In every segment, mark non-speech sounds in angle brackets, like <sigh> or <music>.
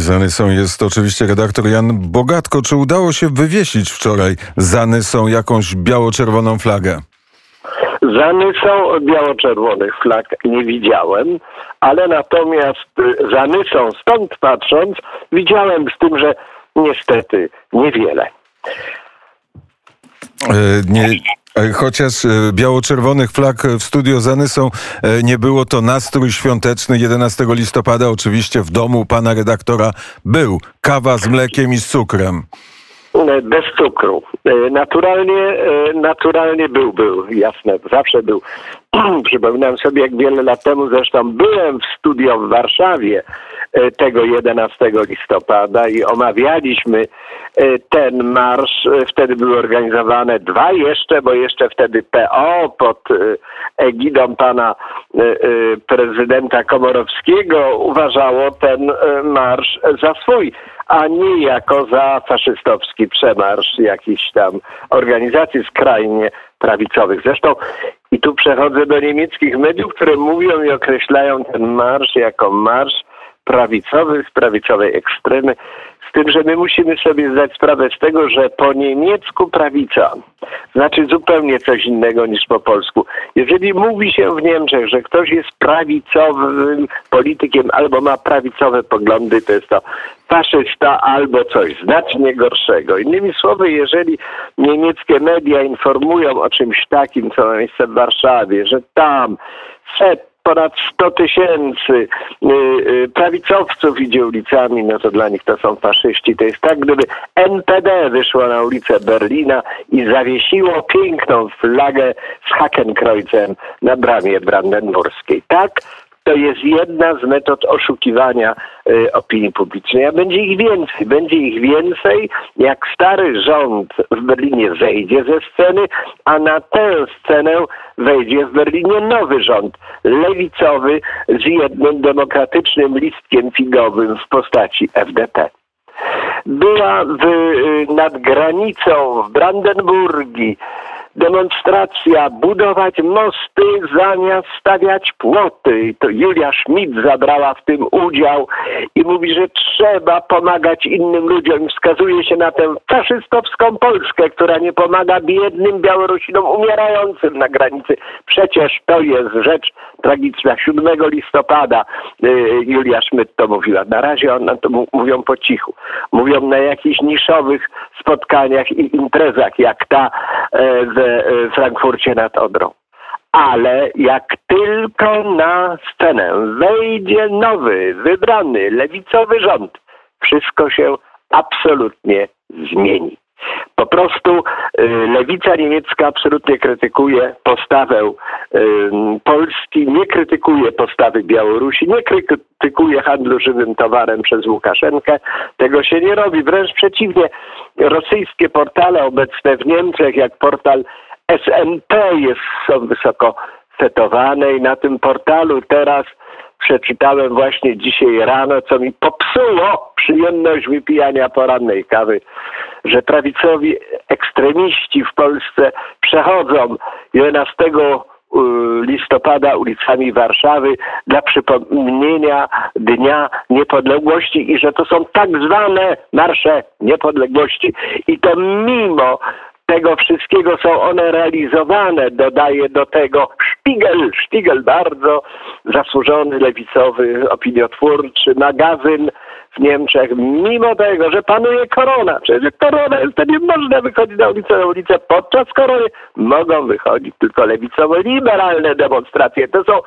Zanysą jest oczywiście redaktor Jan Bogatko. Czy udało się wywiesić wczoraj Zanysą jakąś biało-czerwoną flagę? Zanysą biało-czerwonych flag nie widziałem, ale natomiast zanysą stąd patrząc widziałem z tym, że niestety niewiele. E, nie, Chociaż e, biało-czerwonych flag w studio Zanysą nie było, to nastrój świąteczny 11 listopada oczywiście w domu pana redaktora był. Kawa z mlekiem i z cukrem. Bez cukru. Naturalnie, naturalnie był, był, jasne, zawsze był. <clears throat> Przypominam sobie, jak wiele lat temu zresztą byłem w studio w Warszawie tego 11 listopada i omawialiśmy E, ten marsz. E, wtedy były organizowane dwa jeszcze, bo jeszcze wtedy PO pod e, egidą pana prezydenta Komorowskiego uważało ten marsz za swój, a nie jako za faszystowski przemarsz jakichś tam organizacji skrajnie prawicowych. Zresztą i tu przechodzę do niemieckich mediów, które mówią i określają ten marsz jako marsz prawicowych, prawicowej ekstremy. Z tym, że my musimy sobie zdać sprawę z tego, że po niemiecku prawica znaczy zupełnie coś innego niż po polsku. Jeżeli mówi się w Niemczech, że ktoś jest prawicowym politykiem albo ma prawicowe poglądy, to jest to faszysta albo coś znacznie gorszego. Innymi słowy, jeżeli niemieckie media informują o czymś takim, co ma miejsce w Warszawie, że tam set ponad 100 tysięcy y, y, prawicowców idzie ulicami, no to dla nich to są faszyści. To jest tak, gdyby NPD wyszło na ulicę Berlina i zawiesiło piękną flagę z Hakenkreuzem na bramie brandenburskiej. Tak to jest jedna z metod oszukiwania y, opinii publicznej. A będzie ich więcej. Będzie ich więcej, jak stary rząd w Berlinie zejdzie ze sceny, a na tę scenę wejdzie w Berlinie nowy rząd, lewicowy, z jednym demokratycznym listkiem figowym w postaci FDP była w, y, nad granicą w Brandenburgii demonstracja, budować mosty zamiast stawiać płoty. To Julia Schmidt zabrała w tym udział i mówi, że trzeba pomagać innym ludziom. Wskazuje się na tę faszystowską Polskę, która nie pomaga biednym Białorusinom umierającym na granicy. Przecież to jest rzecz tragiczna. 7 listopada y, Julia Schmidt to mówiła. Na razie ona to mówią po cichu. Mówią na jakichś niszowych spotkaniach i imprezach, jak ta e, w E, Frankfurcie nad Odrą. Ale jak tylko na scenę wejdzie nowy, wybrany, lewicowy rząd, wszystko się absolutnie zmieni. Po prostu y, lewica niemiecka absolutnie krytykuje postawę y, Polski, nie krytykuje postawy Białorusi, nie krytykuje handlu żywym towarem przez Łukaszenkę. Tego się nie robi. Wręcz przeciwnie, rosyjskie portale obecne w Niemczech, jak portal SNP jest, są wysoko fetowane i na tym portalu teraz przeczytałem właśnie dzisiaj rano, co mi popsuło przyjemność wypijania porannej kawy, że prawicowi ekstremiści w Polsce przechodzą 11 y, listopada ulicami Warszawy dla przypomnienia Dnia Niepodległości i że to są tak zwane marsze niepodległości. I to mimo tego wszystkiego są one realizowane. Dodaje do tego Spiegel, Spiegel bardzo zasłużony, lewicowy, opiniotwórczy magazyn w Niemczech, mimo tego, że panuje korona, przecież korona jest, to nie można wychodzić na ulicę, na ulicę podczas korony mogą wychodzić tylko lewicowo-liberalne demonstracje. To są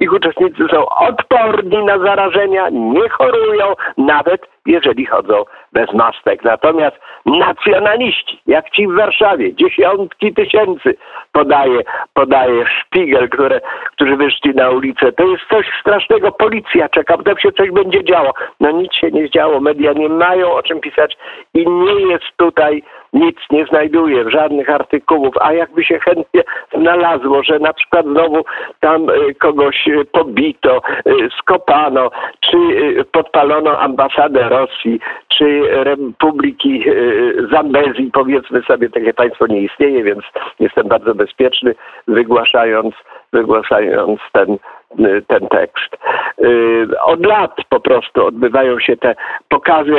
ich uczestnicy są odporni na zarażenia, nie chorują, nawet jeżeli chodzą bez mastek. Natomiast nacjonaliści, jak ci w Warszawie, dziesiątki tysięcy podaje, podaje szpigel, które, którzy wyszli na ulicę. To jest coś strasznego. Policja czeka, potem się coś będzie działo. No nic się nie działo. Media nie mają o czym pisać i nie jest tutaj nic nie znajduje w żadnych artykułów, a jakby się chętnie znalazło, że na przykład znowu tam y, kogoś y, pobito, y, skopano, czy podpalono ambasadę Rosji, czy Republiki Zambezji, powiedzmy sobie, takie państwo nie istnieje, więc jestem bardzo bezpieczny, wygłaszając, wygłaszając ten y, ten tekst. Y, Od lat po prostu odbywają się te pokazy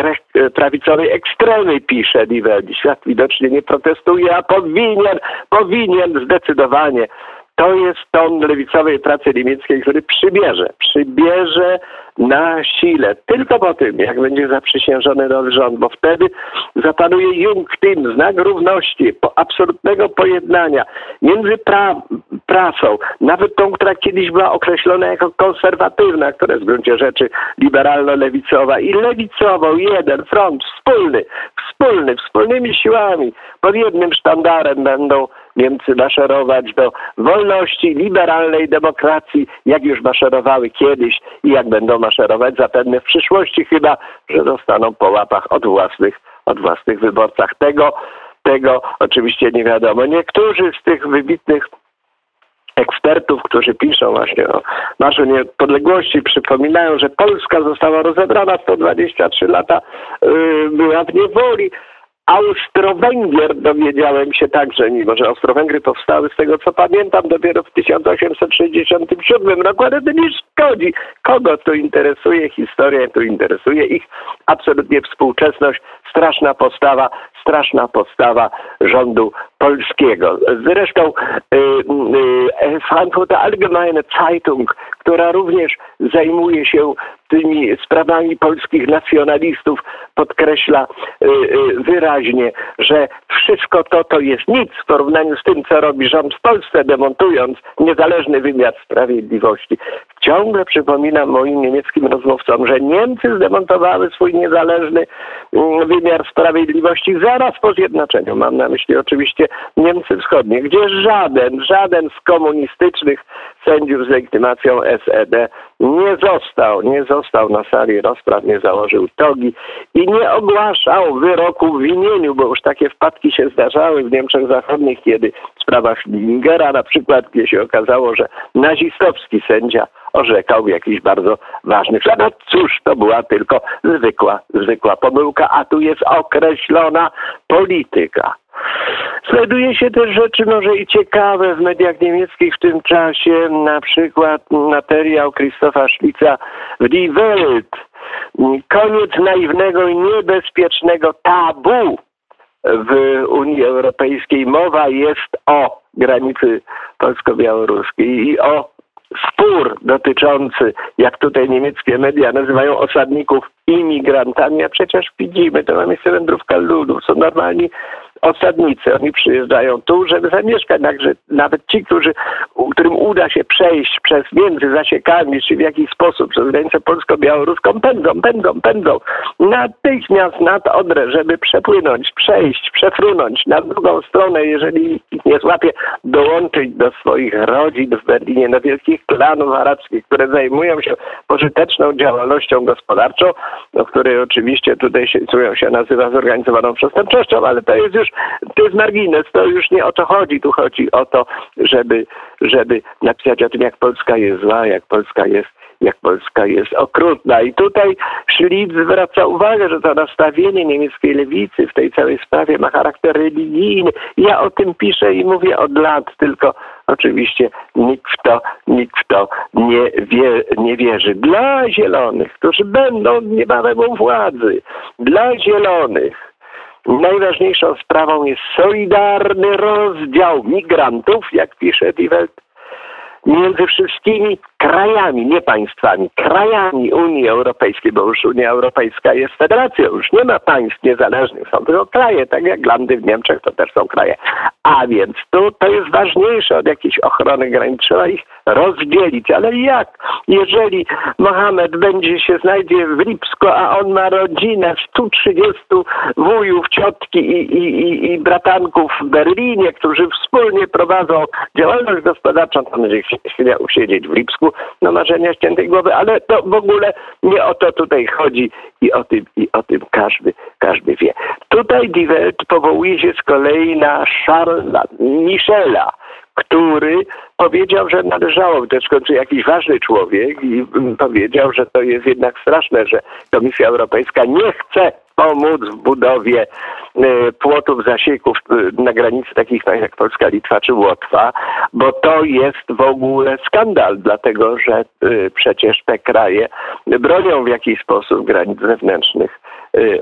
prawicowej ekstremy, pisze Nivelli. Świat widocznie nie protestuje, a powinien, powinien zdecydowanie. To jest ton lewicowej pracy niemieckiej, który przybierze, przybierze na sile. Tylko po tym, jak będzie zaprzysiężony nowy rząd, bo wtedy zapanuje Jungtim, znak równości, absolutnego pojednania między pra, prasą, nawet tą, która kiedyś była określona jako konserwatywna, która jest w gruncie rzeczy liberalno-lewicowa i lewicową, jeden front wspólny, wspólny, wspólnymi siłami, pod jednym sztandarem będą Niemcy maszerować do wolności, liberalnej demokracji, jak już maszerowały kiedyś i jak będą maszerować zapewne w przyszłości, chyba że zostaną po łapach od własnych, od własnych wyborcach. Tego, tego oczywiście nie wiadomo. Niektórzy z tych wybitnych ekspertów, którzy piszą właśnie o naszej niepodległości, przypominają, że Polska została rozebrana 123 lata, yy, była w niewoli. Austro-Węgier dowiedziałem się także, mimo że Austro-Węgry powstały z tego co pamiętam dopiero w 1867 roku, ale to nie szkodzi. Kogo to interesuje historia, to interesuje ich absolutnie współczesność, straszna postawa, straszna postawa rządu polskiego. Zresztą y, y, Frankfurter Allgemeine Zeitung, która również zajmuje się tymi sprawami polskich nacjonalistów, podkreśla y, y, wyraźnie, że wszystko to to jest nic w porównaniu z tym, co robi rząd w Polsce, demontując niezależny wymiar sprawiedliwości. Ciągle przypominam moim niemieckim rozmówcom, że Niemcy zdemontowały swój niezależny mm, wymiar sprawiedliwości zaraz po zjednoczeniu. Mam na myśli oczywiście Niemcy Wschodnie, gdzie żaden, żaden z komunistycznych sędziów z legitymacją SED nie został, nie został na sali rozpraw, nie założył togi i nie ogłaszał wyroku w imieniu, bo już takie wpadki się zdarzały w Niemczech Zachodnich, kiedy w sprawach Lingera na przykład, gdzie się okazało, że nazistowski sędzia orzekał w jakichś bardzo ważnych sprawach. Cóż, to była tylko zwykła, zwykła pomyłka, a tu jest określona polityka. Znajduje się też rzeczy może i ciekawe w mediach niemieckich w tym czasie, na przykład materiał Krzysztofa Szlica w Die Welt. Koniec naiwnego i niebezpiecznego tabu w Unii Europejskiej. Mowa jest o granicy polsko-białoruskiej i o spór dotyczący, jak tutaj niemieckie media nazywają osadników imigrantami, a przecież widzimy, to mamy miejsce wędrówka ludów, są normalni osadnicy. Oni przyjeżdżają tu, żeby zamieszkać. Także nawet ci, którzy, którym uda się przejść przez między zasiekami, czy w jakiś sposób przez granicę polsko-białoruską, pędzą, pędzą, pędzą natychmiast nad Odrę, żeby przepłynąć, przejść, przefrunąć na drugą stronę, jeżeli ich nie złapie, dołączyć do swoich rodzin w Berlinie, do wielkich klanów arabskich, które zajmują się pożyteczną działalnością gospodarczą, o której oczywiście tutaj się, się nazywa zorganizowaną przestępczością, ale to jest już to jest margines, to już nie o to chodzi. Tu chodzi o to, żeby, żeby napisać o tym, jak Polska jest zła, jak Polska jest jak Polska jest okrutna. I tutaj Szlitz zwraca uwagę, że to nastawienie niemieckiej lewicy w tej całej sprawie ma charakter religijny. Ja o tym piszę i mówię od lat, tylko oczywiście nikt w to, nikt w to nie, wie, nie wierzy. Dla zielonych, którzy będą niebawem u władzy, dla zielonych Najważniejszą sprawą jest solidarny rozdział migrantów, jak pisze Die Welt, między wszystkimi krajami, nie państwami, krajami Unii Europejskiej, bo już Unia Europejska jest federacją, już nie ma państw niezależnych, są tylko kraje, tak jak Landy w Niemczech to też są kraje. A więc tu to jest ważniejsze od jakiejś ochrony granic, trzeba ich rozdzielić. Ale jak? Jeżeli Mohamed będzie się znajdzie w Lipsku, a on ma rodzinę 130 wujów, ciotki i, i, i, i bratanków w Berlinie, którzy wspólnie prowadzą działalność gospodarczą, to będzie chciał usiedzieć w Lipsku na marzenia ściętej głowy, ale to w ogóle nie o to tutaj chodzi i o tym, i o tym każdy, każdy wie. Tutaj Die Welt powołuje się z kolei na Charlesa Michela, który powiedział, że należało, to końcu jakiś ważny człowiek i powiedział, że to jest jednak straszne, że Komisja Europejska nie chce pomóc w budowie e, płotów, zasieków e, na granicy takich jak Polska, Litwa czy Łotwa, bo to jest w ogóle skandal, dlatego że e, przecież te kraje bronią w jakiś sposób granic zewnętrznych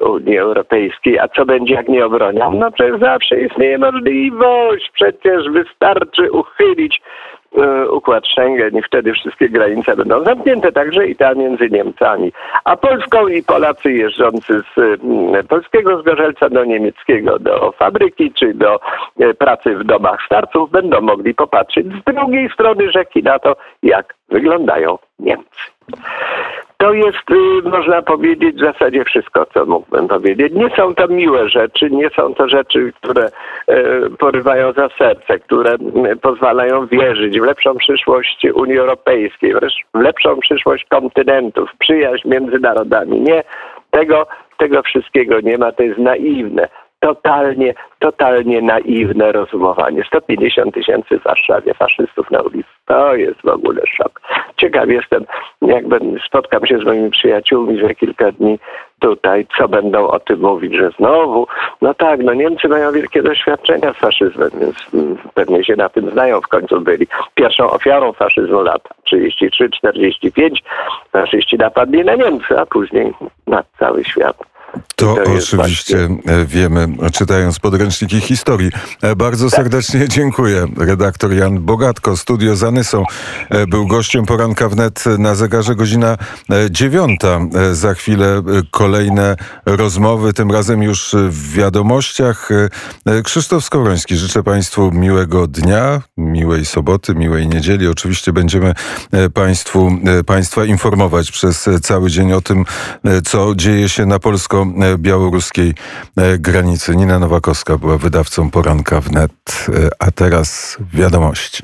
Unii Europejskiej. A co będzie, jak nie obronią? No przecież zawsze istnieje możliwość. Przecież wystarczy uchylić układ Schengen i wtedy wszystkie granice będą zamknięte, także i ta między Niemcami. A Polską i Polacy jeżdżący z y, polskiego zgorzelca do niemieckiego, do fabryki czy do y, pracy w domach starców będą mogli popatrzeć z drugiej strony rzeki na to, jak wyglądają Niemcy. To jest, y, można powiedzieć, w zasadzie wszystko, co mógłbym powiedzieć. Nie są to miłe rzeczy, nie są to rzeczy, które y, porywają za serce, które y, pozwalają wierzyć w lepszą przyszłość Unii Europejskiej, w lepszą przyszłość kontynentów, przyjaźń między narodami. Nie, tego, tego wszystkiego nie ma, to jest naiwne totalnie, totalnie naiwne rozumowanie. 150 tysięcy w Warszawie faszystów na ulicy. To jest w ogóle szok. Ciekaw jestem, jak będę, spotkam się z moimi przyjaciółmi za kilka dni tutaj, co będą o tym mówić, że znowu, no tak, no Niemcy mają wielkie doświadczenia z faszyzmem, więc mm, pewnie się na tym znają, w końcu byli pierwszą ofiarą faszyzmu lata 33-45, faszyści napadli na Niemcy, a później na cały świat. To, To oczywiście e, wiemy, czytając podręczniki historii. E, Bardzo Tak. serdecznie dziękuję. Redaktor Jan Bogatko, studio Zanysą, e, był gościem poranka wnet na zegarze godzina dziewiąta. Za chwilę kolejne rozmowy, tym razem już w wiadomościach. Krzysztof Skowroński, życzę Państwu miłego dnia, miłej soboty, miłej niedzieli. Oczywiście będziemy Państwu, Państwa informować przez cały dzień o tym, co dzieje się na polsko-białoruskiej e, granicy. Nina Nowakowska była wydawcą poranka wnet, e, a teraz wiadomości.